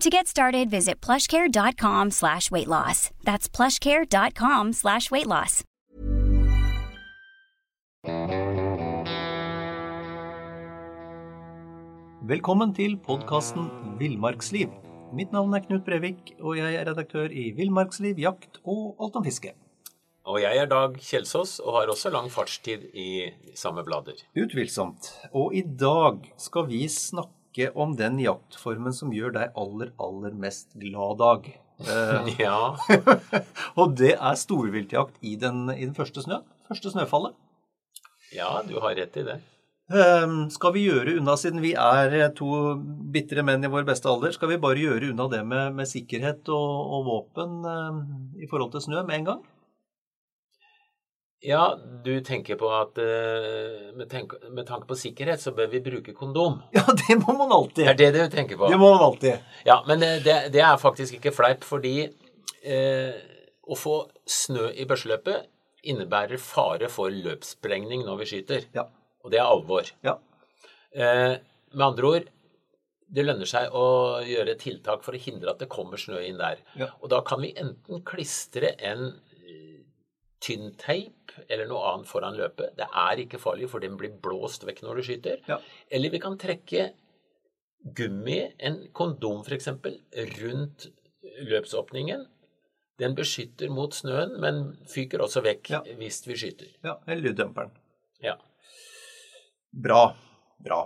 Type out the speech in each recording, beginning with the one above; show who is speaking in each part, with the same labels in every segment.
Speaker 1: To get started, visit plushcare.com slash weight loss. That's plushcare.com slash weight loss.
Speaker 2: Velkommen til podkasten Villmarksliv. Mitt navn er Knut Brevik, og jeg er redaktør i Villmarksliv, jakt og alt om fiske.
Speaker 3: Og jeg er Dag Kjelsås og har også lang fartstid i samme blader.
Speaker 2: Utvilsomt. Og i dag skal vi snakke om den jaktformen som gjør deg aller, aller mest glad, Dag. Eh,
Speaker 3: Ja,
Speaker 2: og det er storviltjakt i den, i den første snøen. Første snøfallet.
Speaker 3: ja, du har rett i det.
Speaker 2: Ehm, skal vi gjøre unna, siden vi er to bitre menn i vår beste alder, skal vi bare gjøre unna det med, med sikkerhet og, og våpen ehm, i forhold til snø med en gang?
Speaker 3: Ja, du tenker på at eh, med, tenk, med tanke på sikkerhet så bør vi bruke kondom.
Speaker 2: Ja, det må man alltid.
Speaker 3: Det er det du tenker på?
Speaker 2: Det må man alltid.
Speaker 3: Ja, men eh, det, det er faktisk ikke fleip, fordi eh, å få snø i børseløpet innebærer fare for løpssprengning når vi skyter.
Speaker 2: Ja.
Speaker 3: Og det er alvor.
Speaker 2: Ja.
Speaker 3: Eh, med andre ord, det lønner seg å gjøre tiltak for å hindre at det kommer snø inn der.
Speaker 2: Ja.
Speaker 3: Og da kan vi enten klistre en tynn teip eller noe annet foran løpet. Det er ikke farlig, for den blir blåst vekk når du skyter.
Speaker 2: Ja.
Speaker 3: Eller vi kan trekke gummi, en kondom f.eks., rundt løpsåpningen. Den beskytter mot snøen, men fyker også vekk
Speaker 2: Ja.
Speaker 3: hvis vi skyter.
Speaker 2: ja eller lyddemperen.
Speaker 3: Ja.
Speaker 2: Bra. Bra.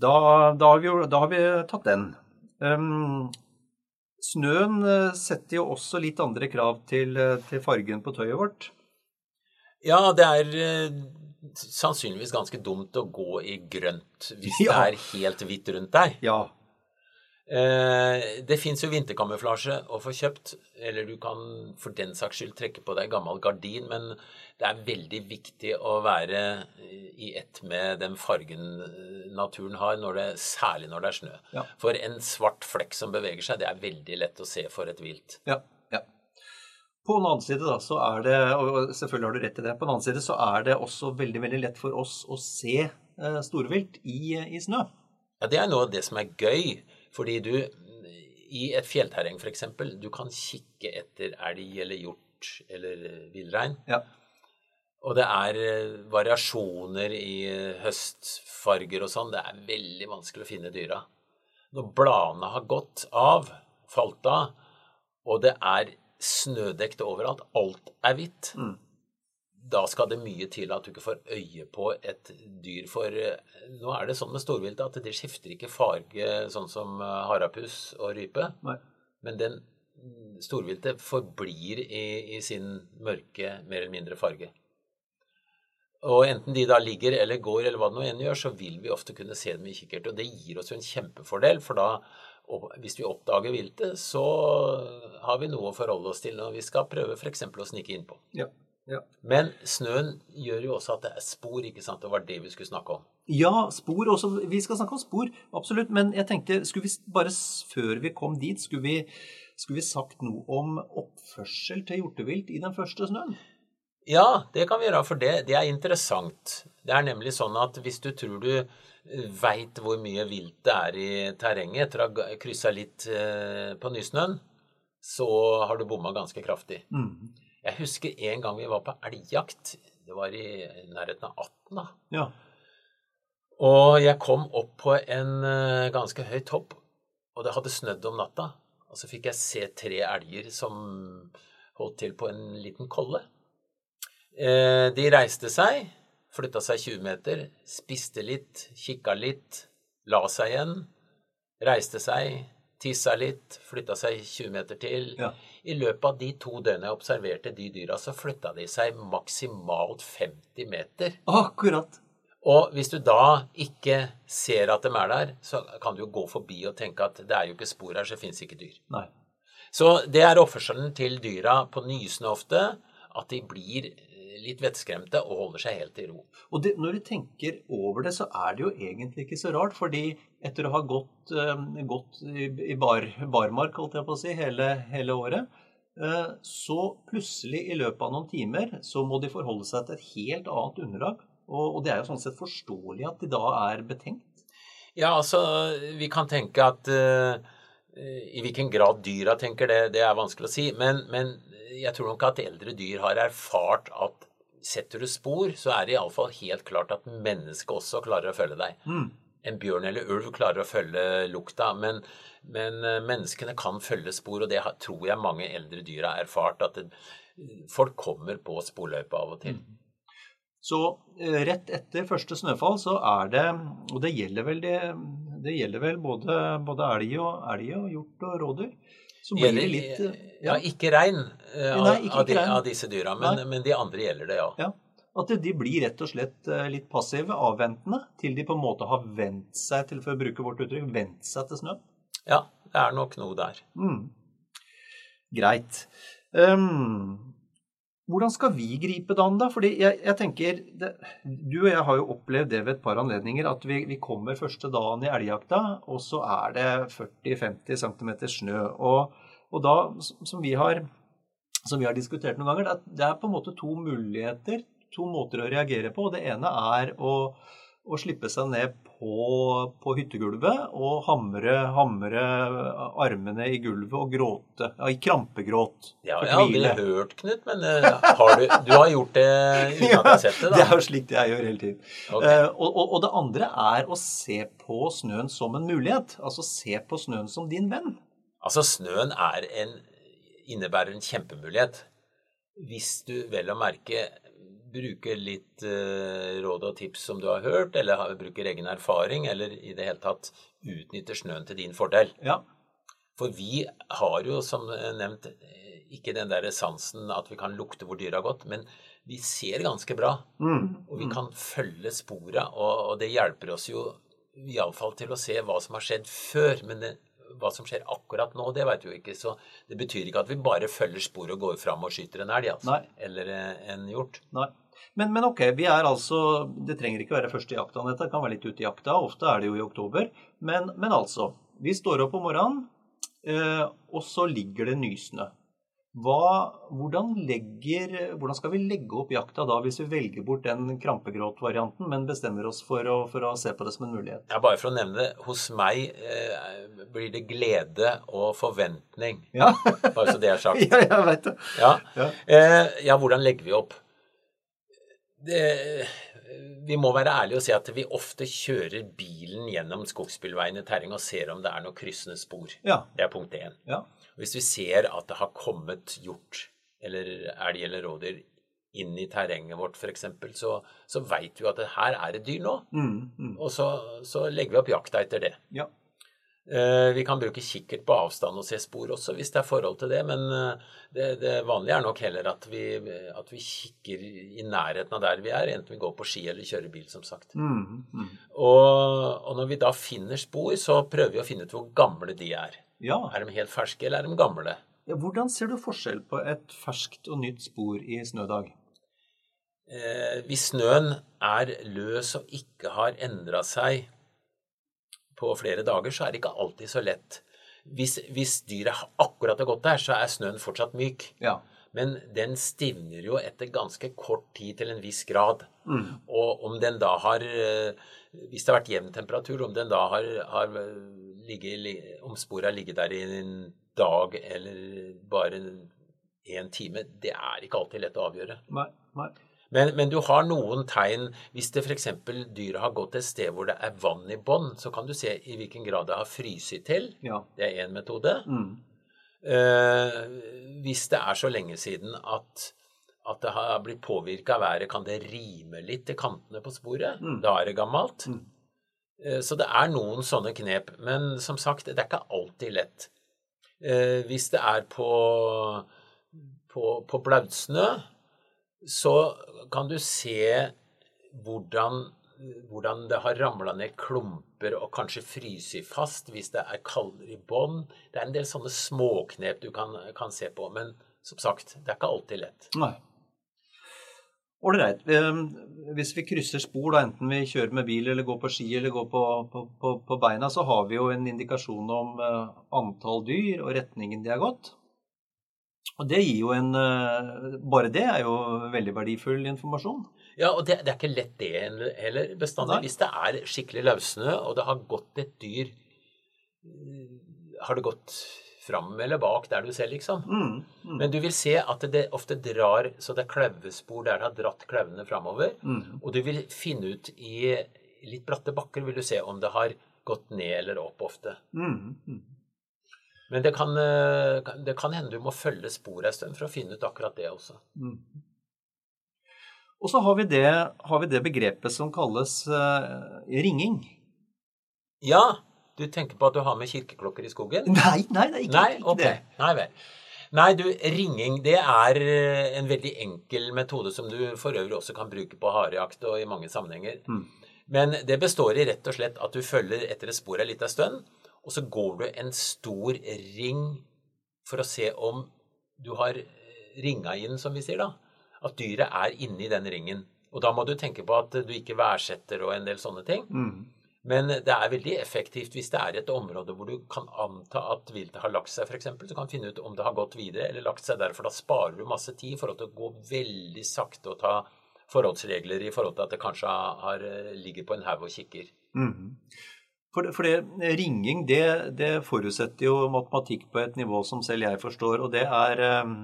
Speaker 2: Da, da, har vi, da har vi tatt den. Ehm, snøen eh, setter jo også litt andre krav til, eh, til fargen på tøyet vårt.
Speaker 3: Ja, det er eh, sannsynligvis ganske dumt å gå i grønt hvis
Speaker 2: Ja.
Speaker 3: det er helt hvitt rundt deg.
Speaker 2: Ja.
Speaker 3: Eh, det fins jo vinterkamuflasje å få kjøpt, eller du kan for den saks skyld trekke på deg gammel gardin, men det er veldig viktig å være i ett med den fargen eh, naturen har, når det, særlig når det er snø.
Speaker 2: Ja.
Speaker 3: For en svart flekk som beveger seg, det er veldig lett å se for et vilt.
Speaker 2: Ja, ja. På den annen side da, så er det, og selvfølgelig har du rett i det, på den annen side så er det også veldig, veldig lett for oss å se eh, storvilt i, i snø.
Speaker 3: Ja, det er noe av det som er gøy, fordi du i et fjellterreng f.eks., du kan kikke etter elg eller hjort eller villrein.
Speaker 2: Ja.
Speaker 3: Og det er eh, variasjoner i eh, høstfarger og sånn. Det er veldig vanskelig å finne dyra. Når bladene har gått av, falt av, og det er snødekt overalt, alt er hvitt,
Speaker 2: Mm.
Speaker 3: Da skal det mye til at du ikke får øye på et dyr. For eh, nå er det sånn med storvilt at det skifter ikke farge sånn som eh, harapus og rype.
Speaker 2: Nei.
Speaker 3: Men den storviltet forblir i, i sin mørke, mer eller mindre farge. Og enten de da ligger eller går eller hva det nå enn gjør, så vil vi ofte kunne se dem i kikkert. Og det gir oss jo en kjempefordel, for da, og hvis vi oppdager viltet, så har vi noe å forholde oss til når vi skal prøve f.eks. å snike innpå.
Speaker 2: Ja. Ja.
Speaker 3: Men snøen gjør jo også at det er spor, ikke sant? Det var det vi skulle snakke om.
Speaker 2: ja, spor også. Vi skal snakke om spor, absolutt. Men jeg tenkte, skulle vi bare før vi kom dit, skulle vi, skulle vi sagt noe om oppførsel til hjortevilt i den første snøen?
Speaker 3: Ja, det kan vi gjøre, for det, det er interessant. Det er nemlig sånn at hvis du tror du veit hvor mye vilt det er i terrenget etter å ha kryssa litt eh, på nysnøen, så har du bomma ganske kraftig.
Speaker 2: Mm.
Speaker 3: Jeg husker en gang vi var på elgjakt. Det var i nærheten av 18, da.
Speaker 2: Ja.
Speaker 3: Og jeg kom opp på en eh, ganske høy topp, og det hadde snødd om natta. Og så fikk jeg se tre elger som holdt til på en liten kolle. Eh, de reiste seg, flytta seg 20 meter, spiste litt, kikka litt, la seg igjen, reiste seg, tissa litt, flytta seg 20 meter til.
Speaker 2: Ja.
Speaker 3: I løpet av de to døgnene jeg observerte de dyra, så flytta de seg maksimalt 50 meter.
Speaker 2: Akkurat.
Speaker 3: Og hvis du da ikke ser at de er der, så kan du jo gå forbi og tenke at det er jo ikke spor her, så fins ikke dyr.
Speaker 2: Nei.
Speaker 3: Så det er oppførselen til dyra på nysene ofte, at de blir litt vettskremte og holder seg helt i ro.
Speaker 2: Og det, når du tenker over det, så er det jo egentlig ikke så rart. fordi etter å ha gått, eh, gått i, bar, barmark holdt jeg på å si, hele, hele året, eh, så plutselig i løpet av noen timer så må de forholde seg til et helt annet underlag. Og, og det er jo sånn sett forståelig at de da er betenkt.
Speaker 3: Ja, altså, vi kan tenke at uh, i hvilken grad dyra tenker det, det er vanskelig å si. Men, men jeg tror nok at eldre dyr har erfart at setter du spor, så er det iallfall helt klart at mennesket også klarer å følge deg.
Speaker 2: Mm.
Speaker 3: En bjørn eller ulv klarer å følge lukta, men, men menneskene kan følge spor, og det tror jeg mange eldre dyr har erfart. At det, folk kommer på sporløypa av og til.
Speaker 2: Så eh, rett etter første snøfall så er det Og det gjelder vel, det, det gjelder vel både, både elg, og, elg og hjort og rådyr. Så blir det litt ja.
Speaker 3: Ja, ikke rein uh, av,
Speaker 2: Nei, ikke
Speaker 3: av, de,
Speaker 2: rein.
Speaker 3: av disse dyra, men, men de andre gjelder det, ja.
Speaker 2: Ja, At de blir rett og slett eh, litt passive, avventende, til de på en måte har vent seg til, for å bruke vårt uttrykk, vent seg til snø.
Speaker 3: Ja, det er nok noe der.
Speaker 2: Mm. Greit. Ehm, hvordan skal vi gripe det an, da? Fordi jeg, jeg tenker det, Du og jeg har jo opplevd det ved et par anledninger, at vi, vi kommer første dagen i elgjakta, og så er det 40-50 cm snø. Og, og da, som vi, har, som vi har diskutert noen ganger, det er, det er på en måte to muligheter, to måter å reagere på. Det ene er å, å slippe seg ned på, på hyttegulvet og hamre, hamre armene i gulvet og gråte. Ja, i krampegråt.
Speaker 3: Ja, jeg har aldri hørt, Knut, men eh, har du, du har gjort det uten at jeg har sett det, da.
Speaker 2: Det er jo slikt jeg gjør hele tiden.
Speaker 3: Okay.
Speaker 2: Eh, og, og, og det andre er å se på snøen som en mulighet. Altså se på snøen som din venn.
Speaker 3: Altså, snøen er en, innebærer en kjempemulighet. Hvis du vel å merke bruker litt eh, råd og tips som du har hørt, eller har, bruker egen erfaring, eller i det hele tatt utnytter snøen til din fordel.
Speaker 2: Ja.
Speaker 3: For vi har jo, som nevnt, eh, ikke den der sansen at vi kan lukte hvor dyret har gått, men vi ser ganske bra.
Speaker 2: Mm.
Speaker 3: Og vi kan følge sporet, og, det hjelper oss jo iallfall til å se hva som har skjedd før. Men det, hva som skjer akkurat nå, det vet vi jo ikke. Så det betyr ikke at vi bare følger sporet og går fram og skyter en elg, altså.
Speaker 2: Nei.
Speaker 3: Eller eh, en hjort.
Speaker 2: Nei. Men, men ok, vi er altså Det trenger ikke være første jakta, dette kan være litt ute i jakta. Ofte er det jo i oktober. Men, men altså. Vi står opp om morgenen, eh, og så ligger det nysnø. Hva, hvordan, legger, hvordan skal vi legge opp jakta da, hvis vi velger bort den krampegråt-varianten, men bestemmer oss for å, for å se på det som en mulighet?
Speaker 3: Ja, bare for å nevne det. Hos meg eh, blir det glede og forventning.
Speaker 2: Ja,
Speaker 3: Bare så det er sagt.
Speaker 2: ja jeg veit det.
Speaker 3: Ja.
Speaker 2: Ja.
Speaker 3: Eh, ja, hvordan legger vi opp? Det, vi må være ærlige og si at vi ofte kjører bilen gjennom skogsbilveiene terreng og ser om det er noe kryssende spor.
Speaker 2: Ja.
Speaker 3: Det er punkt én.
Speaker 2: Ja.
Speaker 3: Hvis vi ser at det har kommet hjort eller elg eller rådyr inn i terrenget vårt f.eks., så, så veit vi at det her er det dyr nå.
Speaker 2: Mm, mm.
Speaker 3: Og så, så legger vi opp jakta etter det.
Speaker 2: ja.
Speaker 3: Eh, Vi kan bruke kikkert på avstand og se spor også, hvis det er forhold til det. Men eh, det, det vanlige er nok heller at vi, at vi kikker i nærheten av der vi er, enten vi går på ski eller kjører bil, som sagt.
Speaker 2: Mm, mm.
Speaker 3: Og, og når vi da finner spor, så prøver vi å finne ut hvor gamle de er.
Speaker 2: ja.
Speaker 3: Er de helt ferske, eller er de gamle?
Speaker 2: Ja, Hvordan ser du forskjell på et ferskt og nytt spor i snødag?
Speaker 3: Eh, hvis snøen er løs og ikke har endra seg på flere dager, så er det ikke alltid så lett. Hvis, hvis dyret akkurat har gått der, så er snøen fortsatt myk.
Speaker 2: Ja.
Speaker 3: Men den stivner jo etter ganske kort tid til en viss grad.
Speaker 2: Mm.
Speaker 3: Og om den da har eh, Hvis det har vært jevn temperatur, om den da har, har ligget, om sporet har ligget der i en dag eller bare en time, det er ikke alltid lett å avgjøre.
Speaker 2: Nei, nei.
Speaker 3: Men, men du har noen tegn Hvis det f.eks. dyret har gått et sted hvor det er vann i bånn, så kan du se i hvilken grad det har fryst til.
Speaker 2: Ja.
Speaker 3: Det er én metode.
Speaker 2: Mm.
Speaker 3: Eh, hvis det er så lenge siden at, at det har blitt påvirka av været, kan det rime litt til kantene på sporet. Da er det gammelt. Eh, Så det er noen sånne knep. Men som sagt, det er ikke alltid lett. Eh, Hvis det er på, på, på blautsnø, så kan du se hvordan, hvordan det har ramla ned klumper og kanskje fryser fast hvis det er kaldere i bånn. Det er en del sånne småknep du kan, kan se på. Men som sagt, det er ikke alltid lett.
Speaker 2: Nei. Ålreit. Eh, Hvis vi krysser spor, da, enten vi kjører med bil eller går på ski eller går på, på, på, på beina, så har vi jo en indikasjon om eh, antall dyr og retningen de har gått. Og det gir jo en eh, Bare det er jo veldig verdifull informasjon.
Speaker 3: Ja, og det, det er ikke lett det heller bestandig.
Speaker 2: Nei.
Speaker 3: Hvis det er skikkelig løssnø, og det har gått et dyr eh, Har det gått fram eller bak der du ser, liksom?
Speaker 2: Mm, mm,
Speaker 3: Men du vil se at det ofte drar så det er kløvespor der det har dratt kløvene framover.
Speaker 2: mm.
Speaker 3: Og du vil finne ut i litt bratte bakker vil du se om det har gått ned eller opp ofte.
Speaker 2: Mm, mm.
Speaker 3: Men det kan, eh, det kan hende du må følge sporet en stund for å finne ut akkurat det også.
Speaker 2: Mm. Og så har vi det, har vi det begrepet som kalles uh, ringing.
Speaker 3: Ja, du tenker på at du har med kirkeklokker i skogen?
Speaker 2: Nei, nei, det er ikke,
Speaker 3: Nei,
Speaker 2: ikke det.
Speaker 3: Nei vel. Nei, du, ringing det er eh, en veldig enkel metode som du for øvrig også kan bruke på harejakt og i mange sammenhenger.
Speaker 2: Mm.
Speaker 3: Men det består i rett og slett at du følger etter et spor ei lita stund, og så går du en stor ring for å se om du har ringa inn, som vi sier da. At dyret er inni den ringen. Og da må du tenke på at du ikke værsetter og en del sånne ting.
Speaker 2: Mm.
Speaker 3: Men det er veldig effektivt hvis det er et område hvor du kan anta at viltet har lagt seg, f.eks. Du kan finne ut om det har gått videre eller lagt seg der, for da sparer du masse tid i forhold til å gå veldig sakte og ta forholdsregler i forhold til at det kanskje har, har, ligger på en haug og kikker.
Speaker 2: Mhm. For, for det, ringing, det, det forutsetter jo matematikk på et nivå som selv jeg forstår, og det er eh,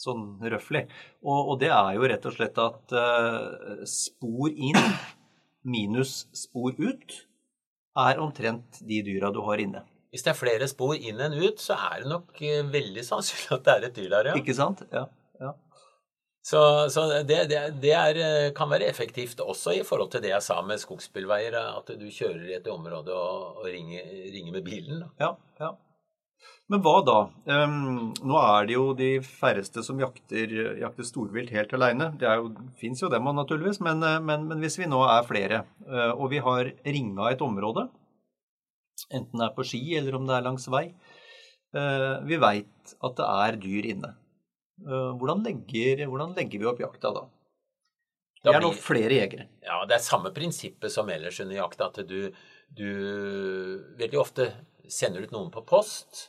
Speaker 2: sånn røffelig. Og, og det er jo rett og slett at uh, spor inn minus spor ut er omtrent de dyra du har inne.
Speaker 3: Hvis det er flere spor inn enn ut, så er det nok eh, veldig sannsynlig at det er et dyr der, ja.
Speaker 2: Ikke sant? Ja.
Speaker 3: Så, så det, det, det er, eh, kan være effektivt også i forhold til det jeg sa med skogsbilveier, at du kjører i et område og, og ringer, ringer med bilen.
Speaker 2: Ja, ja. Men hva da? Um, nå er det jo de færreste som jakter, jakter storvilt helt alene. Det fins jo dem naturligvis, men, eh, men, men hvis vi nå er flere, eh, og vi har ringa et område, enten det er på ski eller om det er langs vei, eh, vi veit at det er dyr inne. Eh, Hvordan legger, hvordan legger vi opp jakta da? Det er nå flere jegere.
Speaker 3: Ja, det er samme prinsippet som ellers under jakt, at du, du veldig ofte sender ut noen på post,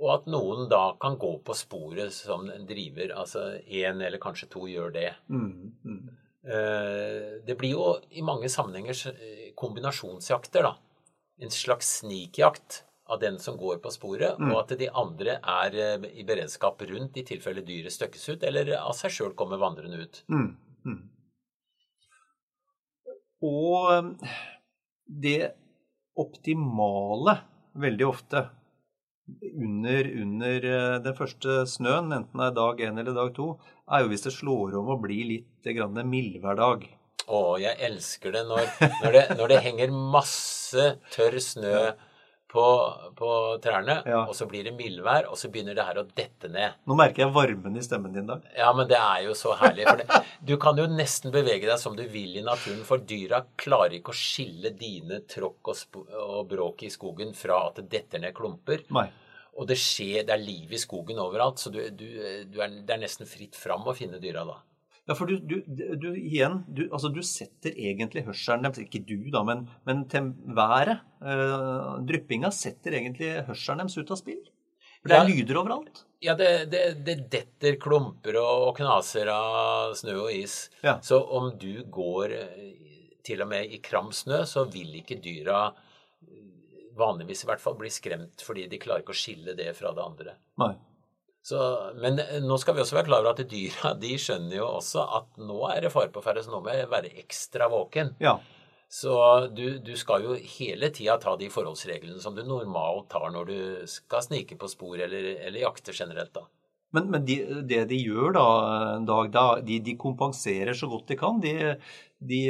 Speaker 3: og at noen da kan gå på sporet som driver. Altså én eller kanskje to gjør det.
Speaker 2: Mm, mm.
Speaker 3: Eh, Det blir jo i mange sammenhenger eh, kombinasjonsjakter, da. En slags snikjakt av den som går på sporet, og at de andre er eh, i beredskap rundt i tilfelle dyret støkkes ut, eller av seg sjøl kommer vandrende ut.
Speaker 2: Mm, mm. Og eh, det optimale veldig ofte under, under eh, den første snøen, enten det er dag én eller dag to, er jo hvis det slår om å bli litt grann mildværdag.
Speaker 3: Å, jeg elsker det når, når, det når det henger masse tørr snø på, på trærne,
Speaker 2: Ja.
Speaker 3: og så blir det mildvær, og så begynner det her å dette ned.
Speaker 2: Nå merker jeg varmen i stemmen din, da.
Speaker 3: Ja, men det er jo så herlig. For det, du kan jo nesten bevege deg som du vil i naturen, for dyra klarer ikke å skille dine tråkk og, og bråk i skogen fra at det detter ned klumper.
Speaker 2: Nei.
Speaker 3: Og det skjer, det er liv i skogen overalt, så du, du, du er, det er nesten fritt fram å finne dyra da.
Speaker 2: Ja, for du, du, du igjen, du, altså du setter egentlig hørselen deres, ikke du da, men, men til været, eh, dryppinga setter egentlig hørselen deres ut av spill. For det er
Speaker 3: Ja.
Speaker 2: lyder overalt.
Speaker 3: Ja, det, det, det detter klumper og, og knaser av snø og is.
Speaker 2: Ja.
Speaker 3: Så om du går eh, til og med i kram snø, så vil ikke dyra eh, vanligvis i hvert fall bli skremt, fordi de klarer ikke å skille det fra det andre.
Speaker 2: Nei.
Speaker 3: Så, men eh, nå skal vi også være klar over at dyra de skjønner jo også at nå er det fare på ferde, så nå må jeg være ekstra våken.
Speaker 2: Ja.
Speaker 3: Så du, du skal jo hele tida ta de forholdsreglene som du normalt tar når du skal snike på spor eller, eller jakte generelt, da.
Speaker 2: Men, men de, det de gjør da, Dag, da, de, de, kompenserer så godt de kan. De, de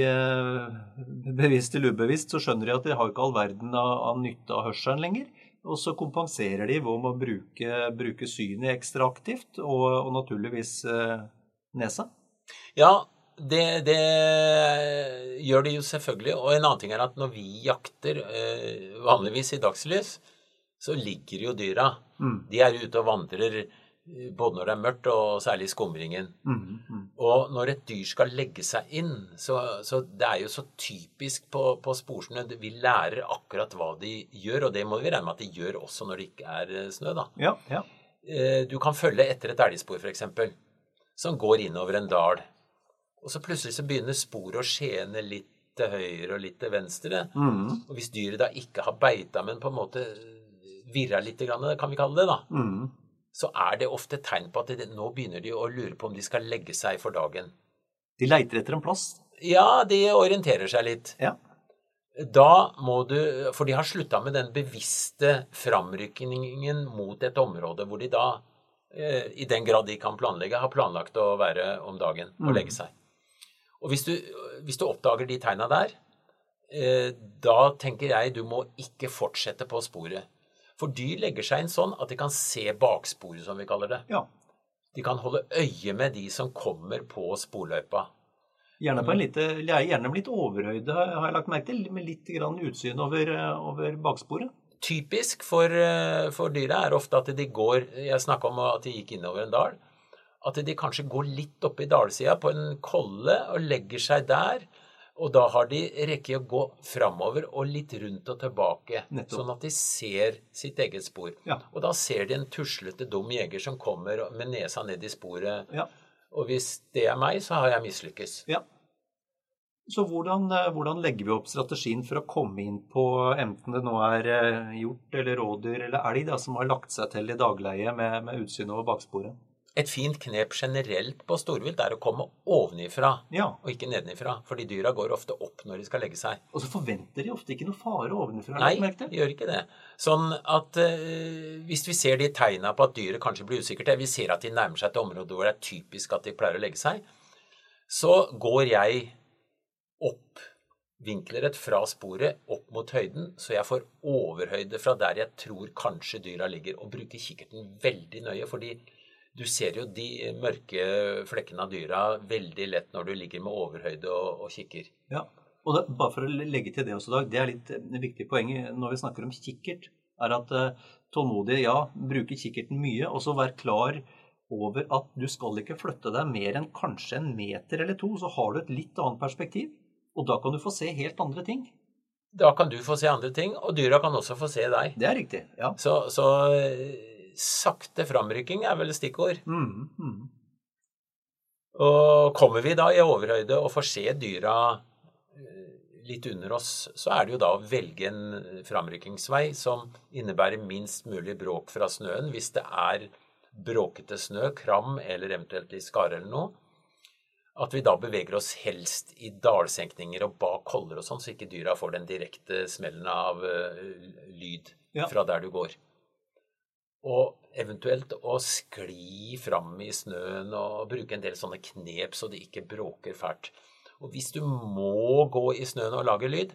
Speaker 2: bevisst eller ubevisst så skjønner de at de har ikke all verden av, av nytte av hørselen lenger. Og så kompenserer de ved å bruke, bruke synet ekstra aktivt, og, og naturligvis eh, nesa.
Speaker 3: Ja, det, det, gjør de jo selvfølgelig. Og en annen ting er at når vi jakter, eh, vanligvis i dagslys, så ligger jo dyra. Mm. De er ute og vandrer både når det er mørkt, og særlig i skumringen. Mm, mm. Og når et dyr skal legge seg inn, så, så det er jo så typisk på, på sporsnø Vi lærer akkurat hva de gjør, og det må vi regne med at de gjør også når det ikke er eh, snø. da.
Speaker 2: Ja, ja.
Speaker 3: Eh, du kan følge etter et elgspor, f.eks., som går innover en dal. Og så plutselig så begynner sporet å skjene litt til høyre og litt til venstre. Mm. Og hvis dyret da ikke har beita, men på en måte virra litt, kan vi kalle det, da, mm så er det ofte tegn på at det, nå begynner de å lure på om de skal legge seg for dagen.
Speaker 2: De leiter etter en plass?
Speaker 3: Ja, de orienterer seg litt.
Speaker 2: Ja.
Speaker 3: Da må du For de har slutta med den bevisste framrykningen mot et område hvor de da, eh, i den grad de kan planlegge, har planlagt å være om dagen og mm. legge seg. Og hvis du, hvis du oppdager de tegna der, eh, da tenker jeg du må ikke fortsette på sporet. For dyr legger seg inn sånn at de kan se baksporet, som vi kaller det.
Speaker 2: Ja.
Speaker 3: De kan holde øye med de som kommer på sporløypa.
Speaker 2: Gjerne på en lite, gjerne litt overhøyde, har jeg lagt merke til. Med litt grann utsyn over, over baksporet.
Speaker 3: Typisk for, for dyra er ofte at de går Jeg snakka om at de gikk innover en dal. At de kanskje går litt opp i dalsida på en kolle og legger seg der. Og da har de rekke å gå framover og litt rundt og tilbake, Nettopp. sånn at de ser sitt eget spor.
Speaker 2: Ja.
Speaker 3: Og da ser de en tuslete, dum jeger som kommer med nesa ned i sporet.
Speaker 2: Ja.
Speaker 3: Og hvis det er meg, så har jeg mislykkes.
Speaker 2: Ja. Så hvordan, eh, hvordan, legger vi opp strategien for å komme inn på enten det nå er eh, hjort eller rådyr eller elg da, som har lagt seg til i dagleie med, med utsyn over baksporet?
Speaker 3: Et fint knep generelt på storvilt er å komme ovenifra
Speaker 2: ja.
Speaker 3: og ikke nedenifra. Fordi dyra går ofte opp når de skal legge seg.
Speaker 2: Og så forventer de ofte ikke noe fare ovenifra?
Speaker 3: Nei, de gjør ikke det. Sånn at uh, hvis vi ser de tegna på at dyret kanskje blir usikkert, vi ser at de nærmer seg et område hvor det er typisk at de pleier å legge seg, så går jeg opp vinkelrett fra sporet opp mot høyden, så jeg får overhøyde fra der jeg tror kanskje dyra ligger, og bruker kikkerten veldig nøye. fordi du ser jo de mørke flekkene av dyra veldig lett når du ligger med overhøyde og, og kikker.
Speaker 2: Ja, og det, Bare for å legge til det også, Dag. Det er litt eh, viktig poeng når vi snakker om kikkert. er at uh, tålmodige, ja, bruke kikkerten mye. Og så vær klar over at du skal ikke flytte deg mer enn kanskje en meter eller to. Så har du et litt annet perspektiv. Og da kan du få se helt andre ting.
Speaker 3: Da kan du få se andre ting, og dyra kan også få se deg.
Speaker 2: Det er riktig, ja.
Speaker 3: Så, så sakte framrykking er vel stikkord.
Speaker 2: Mm, mm.
Speaker 3: Og kommer vi da i overhøyde og får se dyra eh, litt under oss, så er det jo da å velge en framrykkingsvei som innebærer minst mulig bråk fra snøen. Hvis det er bråkete snø, kram eller eventuelt litt skare eller noe, at vi da beveger oss helst i dalsenkninger og bak koller og sånn, så ikke dyra får den direkte smellen av uh, lyd fra der du går. Og eventuelt å skli fram i snøen og bruke en del sånne knep så det ikke bråker fælt. Og hvis du må gå i snøen og lage lyd,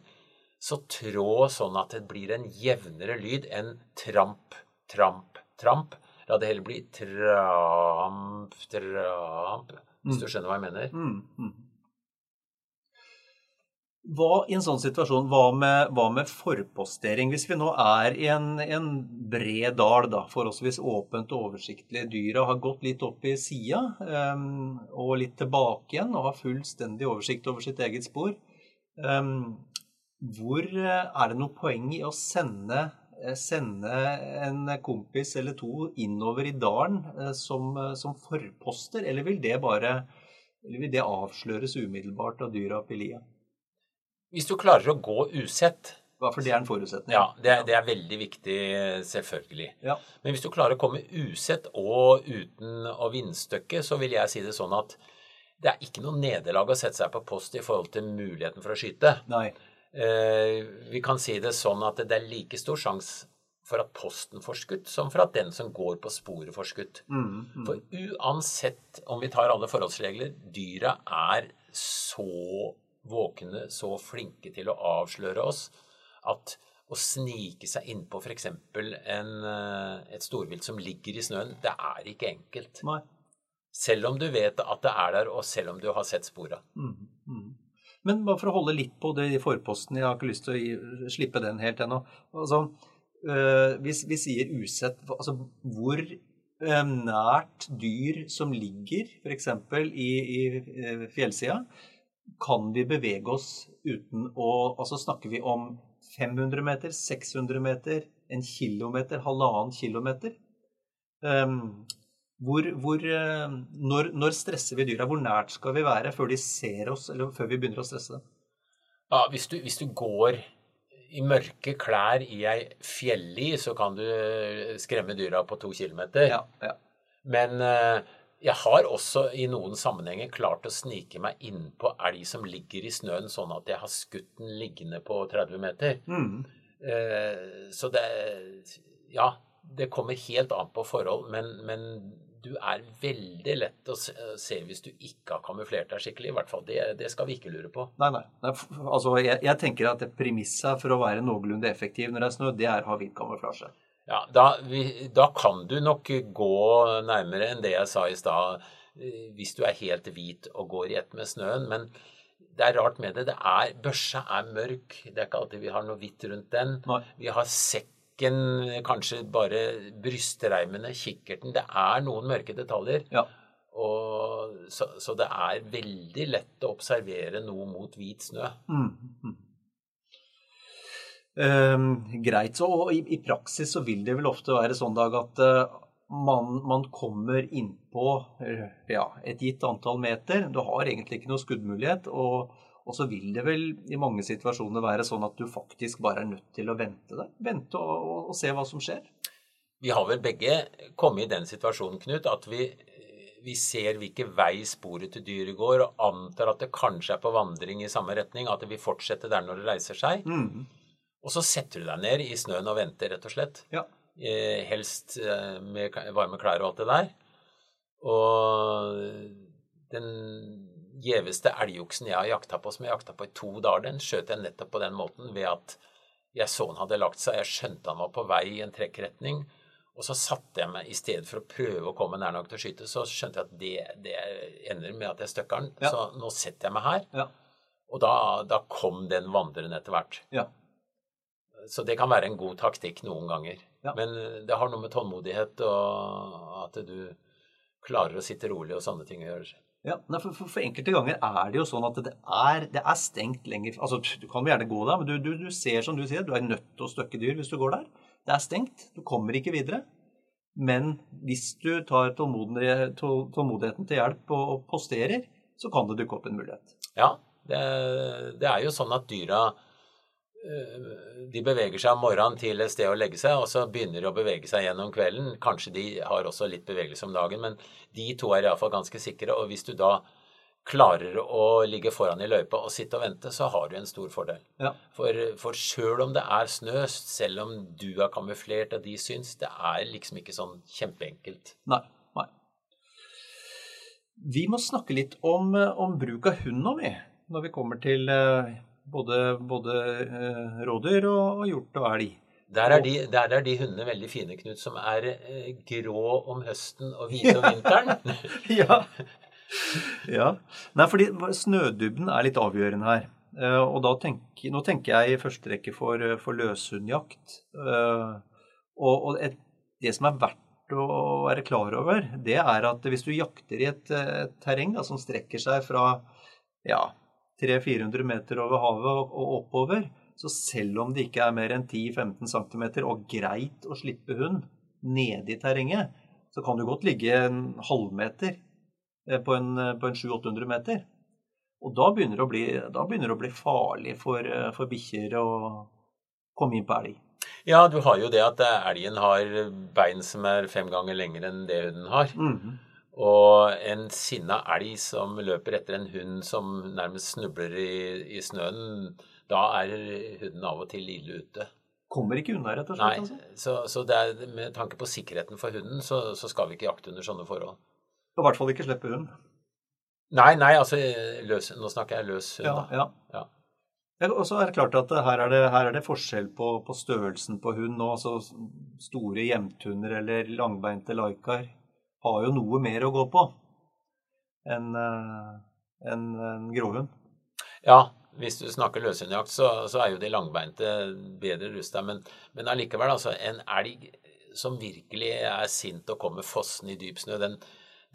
Speaker 3: så trå sånn at det blir en jevnere lyd enn tramp, tramp, tramp. La det heller bli tramp, tramp, hvis du mm. skjønner hva jeg mener.
Speaker 2: Mm, mm. Hva i en sånn situasjon, hva med, hva med forpostering? Hvis vi nå er i en, en bred dal, da, forholdsvis åpent og oversiktlig, dyra har gått litt opp i sida um, og litt tilbake igjen og har fullstendig oversikt over sitt eget spor, um, hvor eh, er det noe poeng i å sende, eh, sende en kompis eller to innover i dalen uh, som, som, forposter, eller vil det bare eller vil det avsløres umiddelbart av dyra på lia?
Speaker 3: Hvis du klarer å gå usett
Speaker 2: ja, for det er en forutsetning.
Speaker 3: Ja, det er, det er veldig viktig, selvfølgelig.
Speaker 2: Ja.
Speaker 3: Men hvis du klarer å komme usett og uten å vindstøkke, så vil jeg si det sånn at det er ikke noe nederlag å sette seg på post i forhold til muligheten for å skyte.
Speaker 2: Nei.
Speaker 3: Eh, vi kan si det sånn at det er like stor sjanse for at posten får skutt, som for at den som går på sporet, får skutt.
Speaker 2: Mm, mm.
Speaker 3: For uansett om vi tar alle forholdsregler, dyra er så våkne, så flinke til å avsløre oss, at å snike seg innpå f.eks. et storvilt som ligger i snøen, det er ikke enkelt.
Speaker 2: Nei.
Speaker 3: Selv om du vet at det er der, og selv om du har sett spora.
Speaker 2: Mm, mm. Men bare for å holde litt på det i forposten, jeg har ikke lyst til å gi, slippe den helt ennå. Altså, øh, hvis vi sier usett, altså hvor øh, nært dyr som ligger f.eks. i, i øh, fjellsida, kan vi bevege oss uten å Altså snakker vi om 500 meter, 600 meter, en kilometer, halvannen kilometer? Um, hvor, hvor, når, når, stresser vi dyra? Hvor nært skal vi være før de ser oss, eller før vi begynner å stresse dem?
Speaker 3: Ja, hvis du, hvis du går i mørke klær i ei fjelli, så kan du skremme dyra på to kilometer.
Speaker 2: Ja, ja.
Speaker 3: Men jeg har også i noen sammenhenger klart å snike meg innpå elg som ligger i snøen, sånn at jeg har skutt den liggende på 30 meter.
Speaker 2: Mm.
Speaker 3: Så det Ja, det kommer helt an på forhold, men, men du er veldig lett å se hvis du ikke har kamuflert deg skikkelig. I hvert fall, det, det skal vi ikke lure på.
Speaker 2: Nei, nei. Altså, jeg, jeg tenker at premisset for å være noenlunde effektiv når det er snø, det er å ha hvit kamuflasje.
Speaker 3: Ja, da, vi, da, kan du nok gå nærmere enn det jeg sa i stad, hvis du er helt hvit og går i ett med snøen. Men det er rart med det. det er, børsa er mørk. Det er ikke alltid vi har noe hvitt rundt den.
Speaker 2: Nei.
Speaker 3: Vi har sekken, kanskje bare brystreimene, kikkerten. Det er noen mørke detaljer.
Speaker 2: Ja.
Speaker 3: Og, så, så, det er veldig lett å observere noe mot hvit snø.
Speaker 2: Mm, mm. Greit. Så, og i, i, praksis så vil det vel ofte være sånn Dag, at uh, man, man, kommer innpå ja, et gitt antall meter. Du har egentlig ikke noe skuddmulighet. Og, og, så vil det vel i mange situasjoner være sånn at du faktisk bare er nødt til å vente deg. Vente og, og, og se hva som skjer.
Speaker 3: Vi har vel begge kommet i den situasjonen, Knut, at vi, vi ser hvilken vei sporet til dyret går, og antar at det kanskje er på vandring i samme retning, at det vil fortsette der når det reiser seg.
Speaker 2: Mm.
Speaker 3: Og så setter du deg ned i snøen og venter, rett og slett.
Speaker 2: Ja.
Speaker 3: Eh, helst eh, med varme klær og alt det der. Og den gjeveste elgoksen jeg har jakta på, som jeg jakta på i to dager, den skjøt jeg nettopp på den måten ved at jeg så han hadde lagt seg, jeg skjønte han var på vei i en trekkretning. Og så satte jeg meg, i stedet for å prøve å komme nær nok til å skyte, så skjønte jeg at det, det ender med at jeg støkker den.
Speaker 2: Ja.
Speaker 3: Så nå setter jeg meg her.
Speaker 2: Ja.
Speaker 3: Og da, da kom den vandreren etter hvert.
Speaker 2: Ja.
Speaker 3: Så det kan være en god taktikk noen ganger.
Speaker 2: Ja.
Speaker 3: Men det har noe med tålmodighet og at du klarer å sitte rolig og sånne ting å gjøre.
Speaker 2: Ja, for, for, for, enkelte ganger er det jo sånn at det er, det er stengt lenger Altså, Du kan jo gjerne gå der, men du, du, du, ser som du sier, du er nødt til å støkke dyr hvis du går der. Det er stengt. Du kommer ikke videre. Men hvis du tar tålmodigheten til hjelp og posterer, så kan det dukke opp en mulighet.
Speaker 3: Ja, det, det er jo sånn at dyra de beveger seg om morgenen til et sted å legge seg, og så begynner de å bevege seg gjennom kvelden. Kanskje de har også litt bevegelse om dagen, men de to er iallfall ganske sikre. Og hvis du da klarer å ligge foran i løypa og sitte og vente, så har du en stor fordel.
Speaker 2: Ja.
Speaker 3: For, for sjøl om det er snø, selv om du er kamuflert og de syns, det er liksom ikke sånn kjempeenkelt.
Speaker 2: Nei. nei. Vi må snakke litt om, om bruk av hund nå, vi. Når vi kommer til både, både eh, rådyr og, og hjort og elg.
Speaker 3: Der er, de, der er de hundene veldig fine, Knut, som er eh, grå om høsten og hvite om vinteren.
Speaker 2: ja. ja. Nei, fordi snødybden er litt avgjørende her. Eh, og da tenker, nå tenker jeg i første rekke for, for løshundjakt. Og, og et, det som er verdt å være klar over, det er at hvis du jakter i et, et terreng da, som strekker seg fra ja, 300-400 meter over havet og oppover, så selv om det ikke er mer enn 10-15 cm og greit å slippe hund nede i terrenget, så kan du godt ligge en halvmeter eh, på en, på en 700-800 meter. Og da begynner, det å bli, det å bli farlig for, eh, for bikkjer å komme inn på elg.
Speaker 3: Ja, du har jo det at elgen har bein som er fem ganger lengre enn det hunden har.
Speaker 2: Mm -hmm.
Speaker 3: Og en sinna elg som løper etter en hund som nærmest snubler i, i snøen, da er hunden av og til ille ute.
Speaker 2: kommer ikke unna, rett og
Speaker 3: Nei,
Speaker 2: slett. Altså.
Speaker 3: så, så er, med tanke på sikkerheten for hunden, så, så skal vi ikke jakte under sånne forhold.
Speaker 2: Og I hvert fall ikke slippe hund.
Speaker 3: Nei, nei, altså løs, Nå snakker jeg løs hund, da.
Speaker 2: ja.
Speaker 3: Ja.
Speaker 2: Ja, Og så er det klart at her er det, her er det forskjell på, på størrelsen på hund. nå, altså Store jevnthunder eller langbeinte laikar har jo noe mer å gå på enn en, enn en grovhund.
Speaker 3: Ja, hvis du snakker løshundjakt, så, så er jo de langbeinte bedre rusta. Men, men allikevel, altså, en elg som virkelig er sint og kommer fossende i dyp snø, den,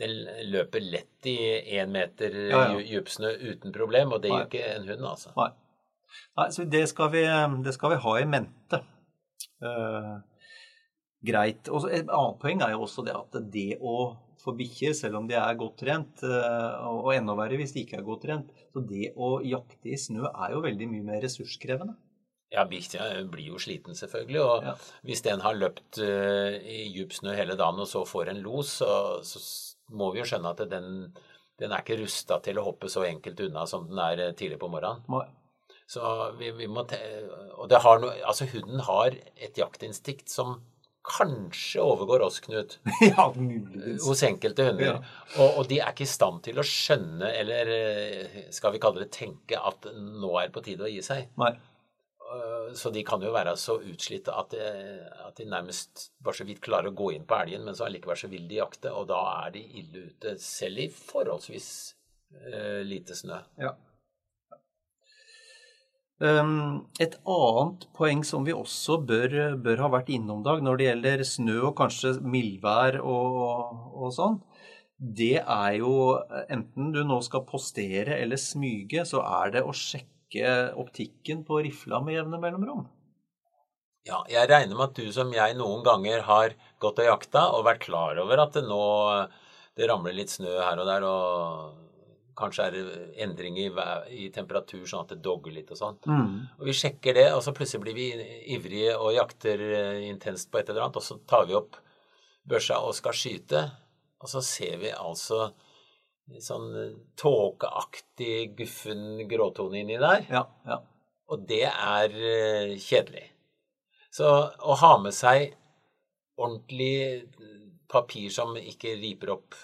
Speaker 3: den løper lett i én meter
Speaker 2: Ja, ja.
Speaker 3: dyp dypsnø uten problem, og det gjør ikke en hund, altså.
Speaker 2: Nei. Nei, så det skal vi, det skal vi ha i mente. Eh, greit. Og et annet poeng er jo også det at det å få bikkjer, selv om de er godt trent, eh, og enda verre hvis de ikke er godt trent, så det å jakte i snø er jo veldig mye mer ressurskrevende.
Speaker 3: Ja, bikkja blir jo sliten, selvfølgelig. Og
Speaker 2: Ja.
Speaker 3: hvis den har løpt eh, i djup snø hele dagen og så får en los, så, så må vi jo skjønne at den, den er ikke rusta til å hoppe så enkelt unna som den er eh, tidlig på morgenen.
Speaker 2: Nei.
Speaker 3: Så vi, vi må Og det har noe Altså, hunden har et jaktinstinkt som kanskje overgår oss, Knut,
Speaker 2: ja,
Speaker 3: hos enkelte hunder.
Speaker 2: Ja.
Speaker 3: Og, og de er ikke i stand til å skjønne, eller eh, skal vi kalle det tenke, at nå er det på tide å gi seg.
Speaker 2: Nei.
Speaker 3: Øh, Så de kan jo være så utslitte at, de- at de nærmest bare så vidt klarer å gå inn på elgen, men så allikevel så vil de jakte, og da er de ille ute, selv i forholdsvis uh, lite snø.
Speaker 2: Ja. Um, et annet poeng som vi også bør, bør ha vært innom, Dag, når det gjelder snø og kanskje mildvær og, og sånn, det er jo enten du nå skal postere eller smyge, så er det å sjekke optikken på rifla med jevne mellomrom.
Speaker 3: Ja, jeg regner med at du som jeg noen ganger har gått og jakta og vært klar over at det nå det ramler litt snø her og der, og kanskje er endring i, i temperatur sånn at det dogger litt og sånn. Og vi sjekker det, og så plutselig blir vi ivrige og jakter eh, intenst på et eller annet, og så tar vi opp børsa og skal skyte, og så ser vi altså sånn eh, tåkeaktig, guffen gråtone inni der.
Speaker 2: Ja, ja.
Speaker 3: Og det er eh, kjedelig. Så å ha med seg ordentlig papir som ikke riper opp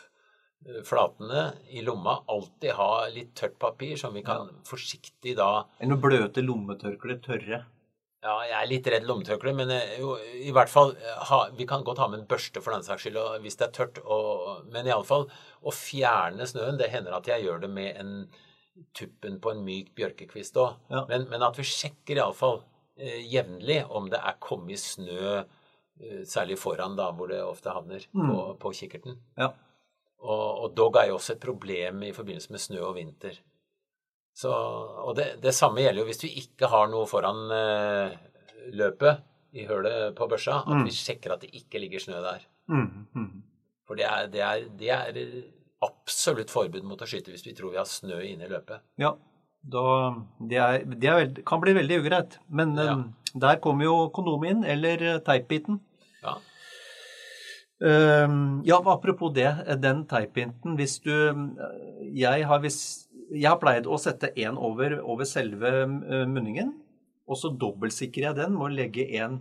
Speaker 3: flatene i lomma, alltid ha litt tørt papir som vi kan forsiktig da
Speaker 2: Enn å bløte lommetørklær tørre.
Speaker 3: Ja, jeg er litt redd lommetørkle, men eh, jo, i hvert fall eh, ha, Vi kan godt ha med en børste for den saks skyld, hvis det er tørt. Og, men iallfall å fjerne snøen Det hender at jeg gjør det med en tuppen på en myk bjørkekvist òg.
Speaker 2: Ja.
Speaker 3: Men, men at vi sjekker iallfall eh, jevnlig om det er kommet snø, eh, særlig foran, da, hvor det ofte havner, på, på kikkerten.
Speaker 2: Ja.
Speaker 3: Og, og dog er jo også et problem i forbindelse med snø og vinter. Så, og det, det samme gjelder jo hvis vi ikke har noe foran eh, løpet i hølet på børsa, at vi sjekker at det ikke ligger snø der.
Speaker 2: Mm. Mm.
Speaker 3: For det er, det, er, det er absolutt forbud mot å skyte hvis vi tror vi har snø inne i løpet.
Speaker 2: Ja, da, det, er, det er veld, kan bli veldig ugreit. Men
Speaker 3: Ja.
Speaker 2: um, der kommer jo kondomet inn, eller teipbiten.
Speaker 3: Ja.
Speaker 2: Eh, ja, apropos det, den teipinten. Hvis du Jeg har, jeg har pleid å sette én over, over selve eh, munningen, og så dobbeltsikrer jeg den med å legge en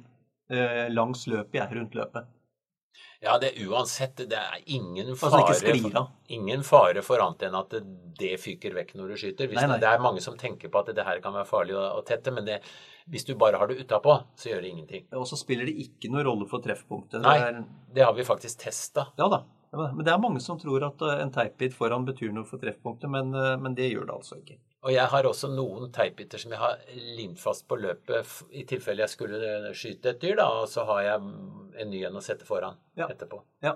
Speaker 2: eh, langs løpet jeg rundt løpet.
Speaker 3: Ja, det er uansett Det er ingen
Speaker 2: Altså
Speaker 3: fare,
Speaker 2: av.
Speaker 3: ingen fare for annet enn at det, det fyker vekk når du skyter. Hvis
Speaker 2: Nei, nei.
Speaker 3: Det er mange som tenker på at det her kan være farlig å, å tette, men det, hvis du bare har det utapå, så gjør det ingenting.
Speaker 2: Og så spiller det ikke noe rolle for treffpunktet. Det
Speaker 3: Nei,
Speaker 2: er-
Speaker 3: det har vi faktisk testa.
Speaker 2: Ja da. Men det er mange som tror at eh, en teipbit foran betyr noe for treffpunktet, men, eh, men det gjør det altså ikke.
Speaker 3: Og jeg har også noen teipbiter som jeg har limt fast på løpet i tilfelle jeg skulle eh, skyte et dyr, da, og så har jeg en ny en å sette foran
Speaker 2: Ja.
Speaker 3: etterpå.
Speaker 2: Ja.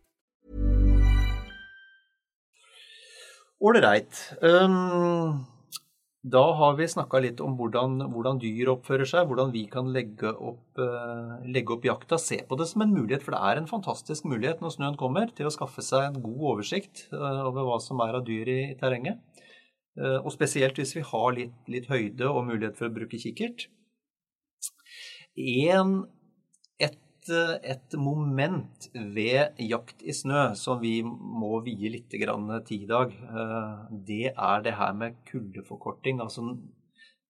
Speaker 2: Ålreit. Um, da har vi snakka litt om hvordan, hvordan, dyr oppfører seg, hvordan vi kan legge opp, uh, legge opp, jakta. Se på det som en mulighet, for det er en fantastisk mulighet når snøen kommer, til å skaffe seg en god oversikt uh, over hva som er av dyr i, terrenget. Uh, og spesielt hvis vi har litt, litt, høyde og mulighet for å bruke kikkert. En et moment ved jakt i snø som vi må vie litt tid i dag. Eh, det er det her med kuldeforkorting. Altså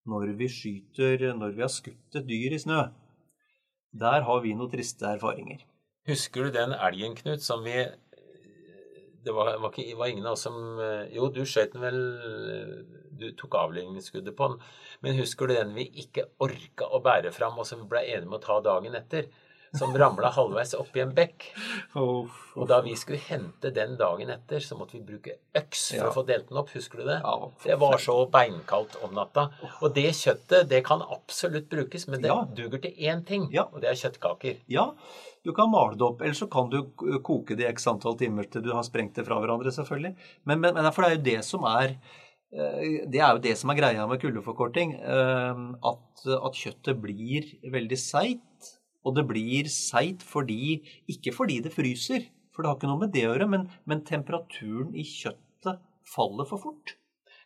Speaker 2: når vi skyter, når vi har skutt et dyr i snø. Der har vi noen triste erfaringer.
Speaker 3: Husker du den elgen, Knut, som vi det var, var, ikke, var, ingen av oss som Jo, du skjøt den vel Du tok avledningsskuddet på den. Men husker du den vi ikke orka å bære fram, og som vi ble enige om å ta dagen etter? Som ramla halvveis oppi en bekk. Og da vi skulle hente den dagen etter, så måtte vi bruke øks for å få delt den opp. Husker du det? Det var så beinkaldt om natta. Og det kjøttet, det kan absolutt brukes, men det ja. duger til én ting, og det er kjøttkaker.
Speaker 2: Ja, du kan male det opp, eller så kan du koke det i x antall timer til du har sprengt det fra hverandre, selvfølgelig. Men, men, men for det er jo det som er eh, det er jo det som er greia med kuldeforkorting. Eh, at, at kjøttet blir veldig seigt og det blir seigt fordi Ikke fordi det fryser, for det har ikke noe med det å gjøre, men, men temperaturen i kjøttet faller for fort.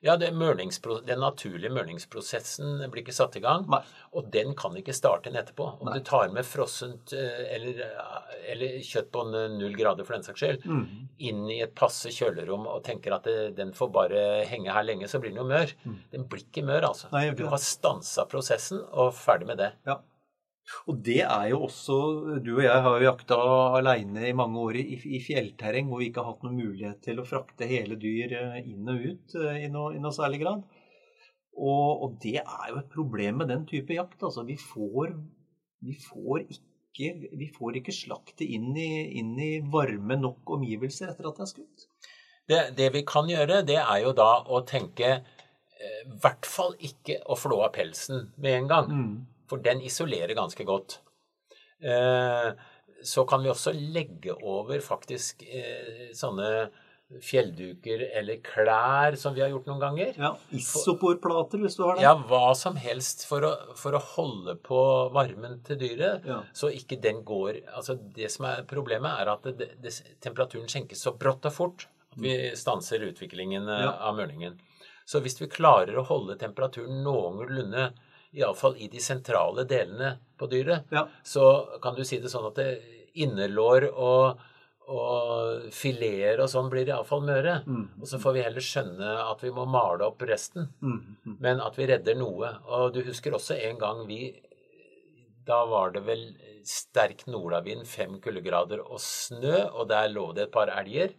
Speaker 3: Ja, Den naturlige mørningsprosessen blir ikke satt i gang. Nei. Og den kan ikke starte inn etterpå. Om Nei. du tar med frossent eh, eller, eh, eller, kjøtt på null grader for den saks skyld, mm. inn i et passe kjølerom og tenker at det, den får bare henge her lenge, så blir den jo mør. Mm. Den blir ikke mør, altså. Nei, du har stansa prosessen og ferdig med det.
Speaker 2: Ja. Og det er jo også Du og jeg har jo jakta aleine i mange år i, i, fjellterreng hvor vi ikke har hatt noen mulighet til å frakte hele dyr eh, inn og ut eh, i noe, i noe særlig grad. Og, og, det er jo et problem med den type jakt. Altså, vi får, vi får ikke, vi får ikke slaktet inn i, inn i, varme nok omgivelser etter at det er skutt.
Speaker 3: Det, det, vi kan gjøre, det er jo da å tenke eh, i hvert fall ikke å flå av pelsen med en gang. Mm. For den isolerer ganske godt. Eh, så kan vi også legge over faktisk eh, sånne fjellduker eller klær som vi har gjort noen ganger.
Speaker 2: Ja, Isoporplater hvis du har det.
Speaker 3: Ja, hva som helst for å, for å holde på varmen til dyret. Ja. Så ikke den går Altså det som er problemet, er at det, det, temperaturen senkes så brått og fort at vi stanser utviklingen ja. av mørningen. Så hvis vi klarer å holde temperaturen noenlunde iallfall i de sentrale delene på dyret, ja. så kan du si det sånn at det innerlår og, og fileter og sånn blir iallfall møre. Mm. Og så får vi heller skjønne at vi må male opp resten. Mm. Mm. Men at vi redder noe. Og du husker også en gang vi Da var det vel sterk nordavind, fem kuldegrader og snø, og der lå det et par elger.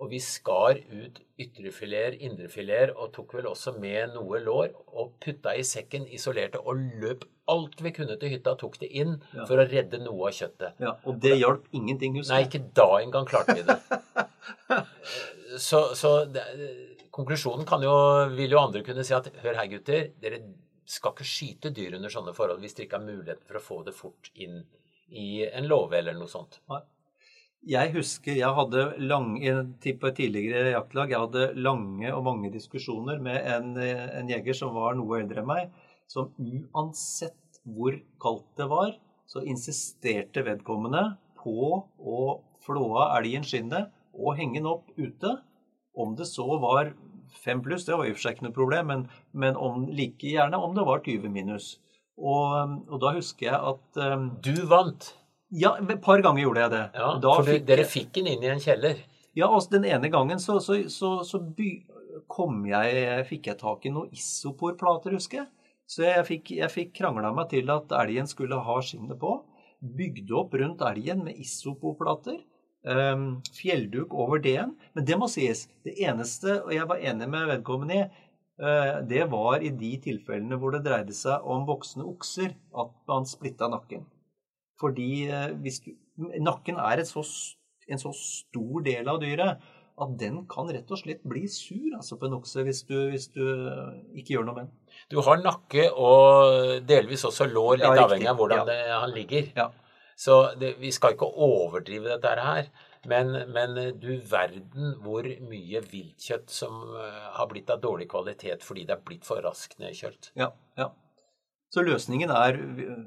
Speaker 3: Og vi skar ut ytrefileter, indrefileter og tok vel også med noe lår og putta i sekken, isolerte og løp alt vi kunne til hytta, tok det inn ja. for å redde noe av kjøttet.
Speaker 2: Ja, Og det hjalp ingenting, husker
Speaker 3: jeg. Nei, ikke da engang klarte vi det. så, så det, konklusjonen kan jo, vil jo andre kunne si at hør her, gutter. Dere skal ikke skyte dyr under sånne forhold hvis dere ikke har muligheten for å få det fort inn i en låve eller noe sånt. Nei.
Speaker 2: Jeg husker jeg hadde lange, på et tidligere jaktlag jeg hadde lange og mange diskusjoner med en, en, jeger som var noe eldre enn meg, som uansett hvor kaldt det var, så insisterte vedkommende på å flå av elgen skinnet og henge den opp ute. Om det så var fem pluss, det var i og for seg ikke noe problem, men, men om, like gjerne om det var 20 minus. Og, og da husker jeg at
Speaker 3: um, Du vant?
Speaker 2: Ja, et par ganger gjorde jeg det.
Speaker 3: Ja, for fikk dere fikk den inn i en kjeller?
Speaker 2: Ja, altså den ene gangen så, så, så, så by, kom jeg, fikk jeg tak i noen isoporplater, husker jeg. Så jeg fikk, jeg fikk krangla meg til at elgen skulle ha skinnet på. Bygde opp rundt elgen med isoporplater. Um, fjellduk over D-en. Men det må sies. Det eneste, og jeg var enig med vedkommende i, uh, det var i de tilfellene hvor det dreide seg om voksne okser, at man splitta nakken. Fordi uh, hvis du, nakken er så, en så stor del av dyret at den kan rett og slett bli sur altså på en okse hvis du, hvis du ikke gjør noe med den.
Speaker 3: Du har nakke og delvis også lår, litt
Speaker 2: Ja,
Speaker 3: avhengig av hvordan
Speaker 2: ja.
Speaker 3: det, han ligger.
Speaker 2: Ja.
Speaker 3: Så det, vi skal ikke overdrive dette her. Men, men du verden hvor mye viltkjøtt som eh, har blitt av dårlig kvalitet fordi det er blitt for raskt nedkjølt.
Speaker 2: Ja, ja. Så løsningen er eh,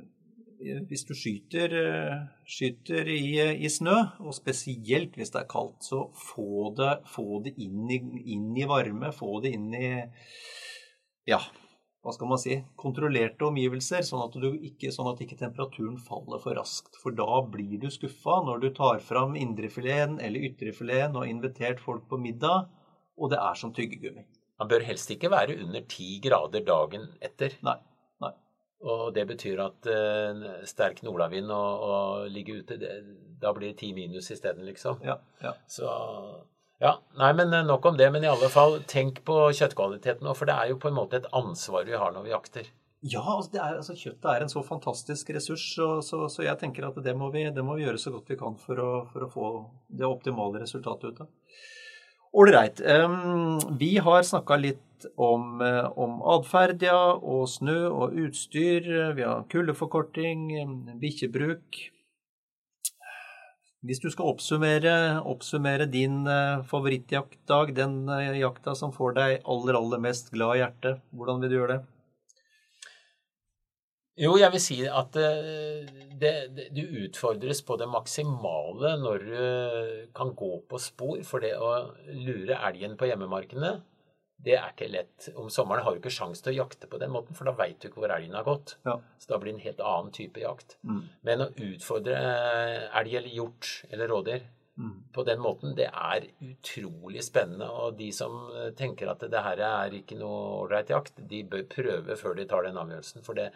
Speaker 2: hvis du skyter, eh, skyter i, i snø, og spesielt hvis det er kaldt, så få det, få det inn, i, inn i varme, få det inn i ja, hva skal man si, kontrollerte omgivelser, sånn at, du ikke, sånn at ikke temperaturen faller for raskt. For da blir du skuffa når du tar fram indrefileten eller ytrefileten og har invitert folk på middag, og det er som tyggegummi.
Speaker 3: Man bør helst ikke være under ti grader dagen etter.
Speaker 2: Nei.
Speaker 3: Og det betyr at uh, sterk nordavind og, og ligge ute, det, da blir det ti minus isteden, liksom.
Speaker 2: Ja, ja.
Speaker 3: Så ja, nei, men eh, nok om det. Men i alle fall, tenk på kjøttkvaliteten nå, for det er jo på en måte et ansvar vi har når vi jakter.
Speaker 2: Ja, altså, det er, altså kjøttet er en så fantastisk ressurs, så, så, så jeg tenker at det må, vi, det må vi gjøre så godt vi kan for å, for å få det optimale resultatet ut av. Ålreit. Um, vi har snakka litt om, eh, om atferd, ja, og snø og utstyr. Vi har kuldeforkorting, bikkjebruk. Hvis du skal oppsummere, oppsummere din eh, favorittjaktdag, den eh, jakta som får deg aller, aller mest glad i hjertet, hvordan vil du gjøre det?
Speaker 3: Jo, jeg vil si at eh, det, det, du utfordres på det maksimale når du kan gå på spor. For det å lure elgen på hjemmemarkene, det er ikke lett. Om sommeren har du ikke sjans til å jakte på den måten, for da veit du ikke hvor elgen har gått.
Speaker 2: Ja.
Speaker 3: Så da blir det en helt annen type jakt.
Speaker 2: Mm.
Speaker 3: Men å utfordre eh, elg eller hjort eller rådyr
Speaker 2: Mm.
Speaker 3: på den måten, det er utrolig spennende. Og de som eh, tenker at det her er ikke noe ålreit jakt, de bør prøve før de tar den avgjørelsen. For det,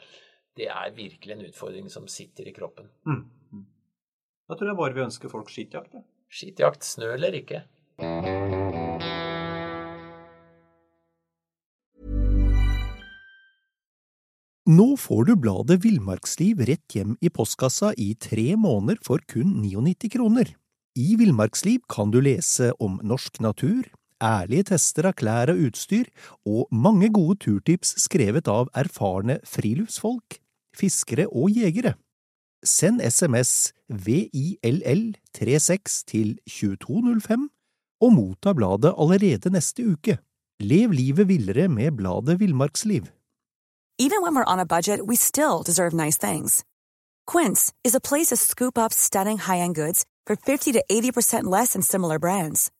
Speaker 3: det er virkelig en utfordring som sitter i kroppen.
Speaker 2: Mm. Mm. Da tror jeg bare vi ønsker folk skittjakt. ja.
Speaker 3: Skittjakt, snø eller ikke.
Speaker 2: Nå får du bladet Villmarksliv rett hjem i postkassa i tre måneder for kun 99 kroner. I Villmarksliv kan du lese om norsk natur, ærlige tester av klær og utstyr, og mange gode turtips skrevet av erfarne friluftsfolk, fiskere og jegere. Send SMS VILL36 til 2205 og motta bladet allerede neste uke. Lev livet villere med bladet Villmarksliv.
Speaker 4: Even when we're on a budget, we still deserve nice things. Quince is a place to scoop up stunning high-end goods for 50 to 80% less than similar brands.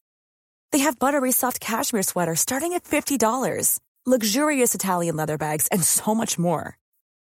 Speaker 4: They have buttery soft cashmere sweaters starting at $50, luxurious Italian leather bags, and so much more.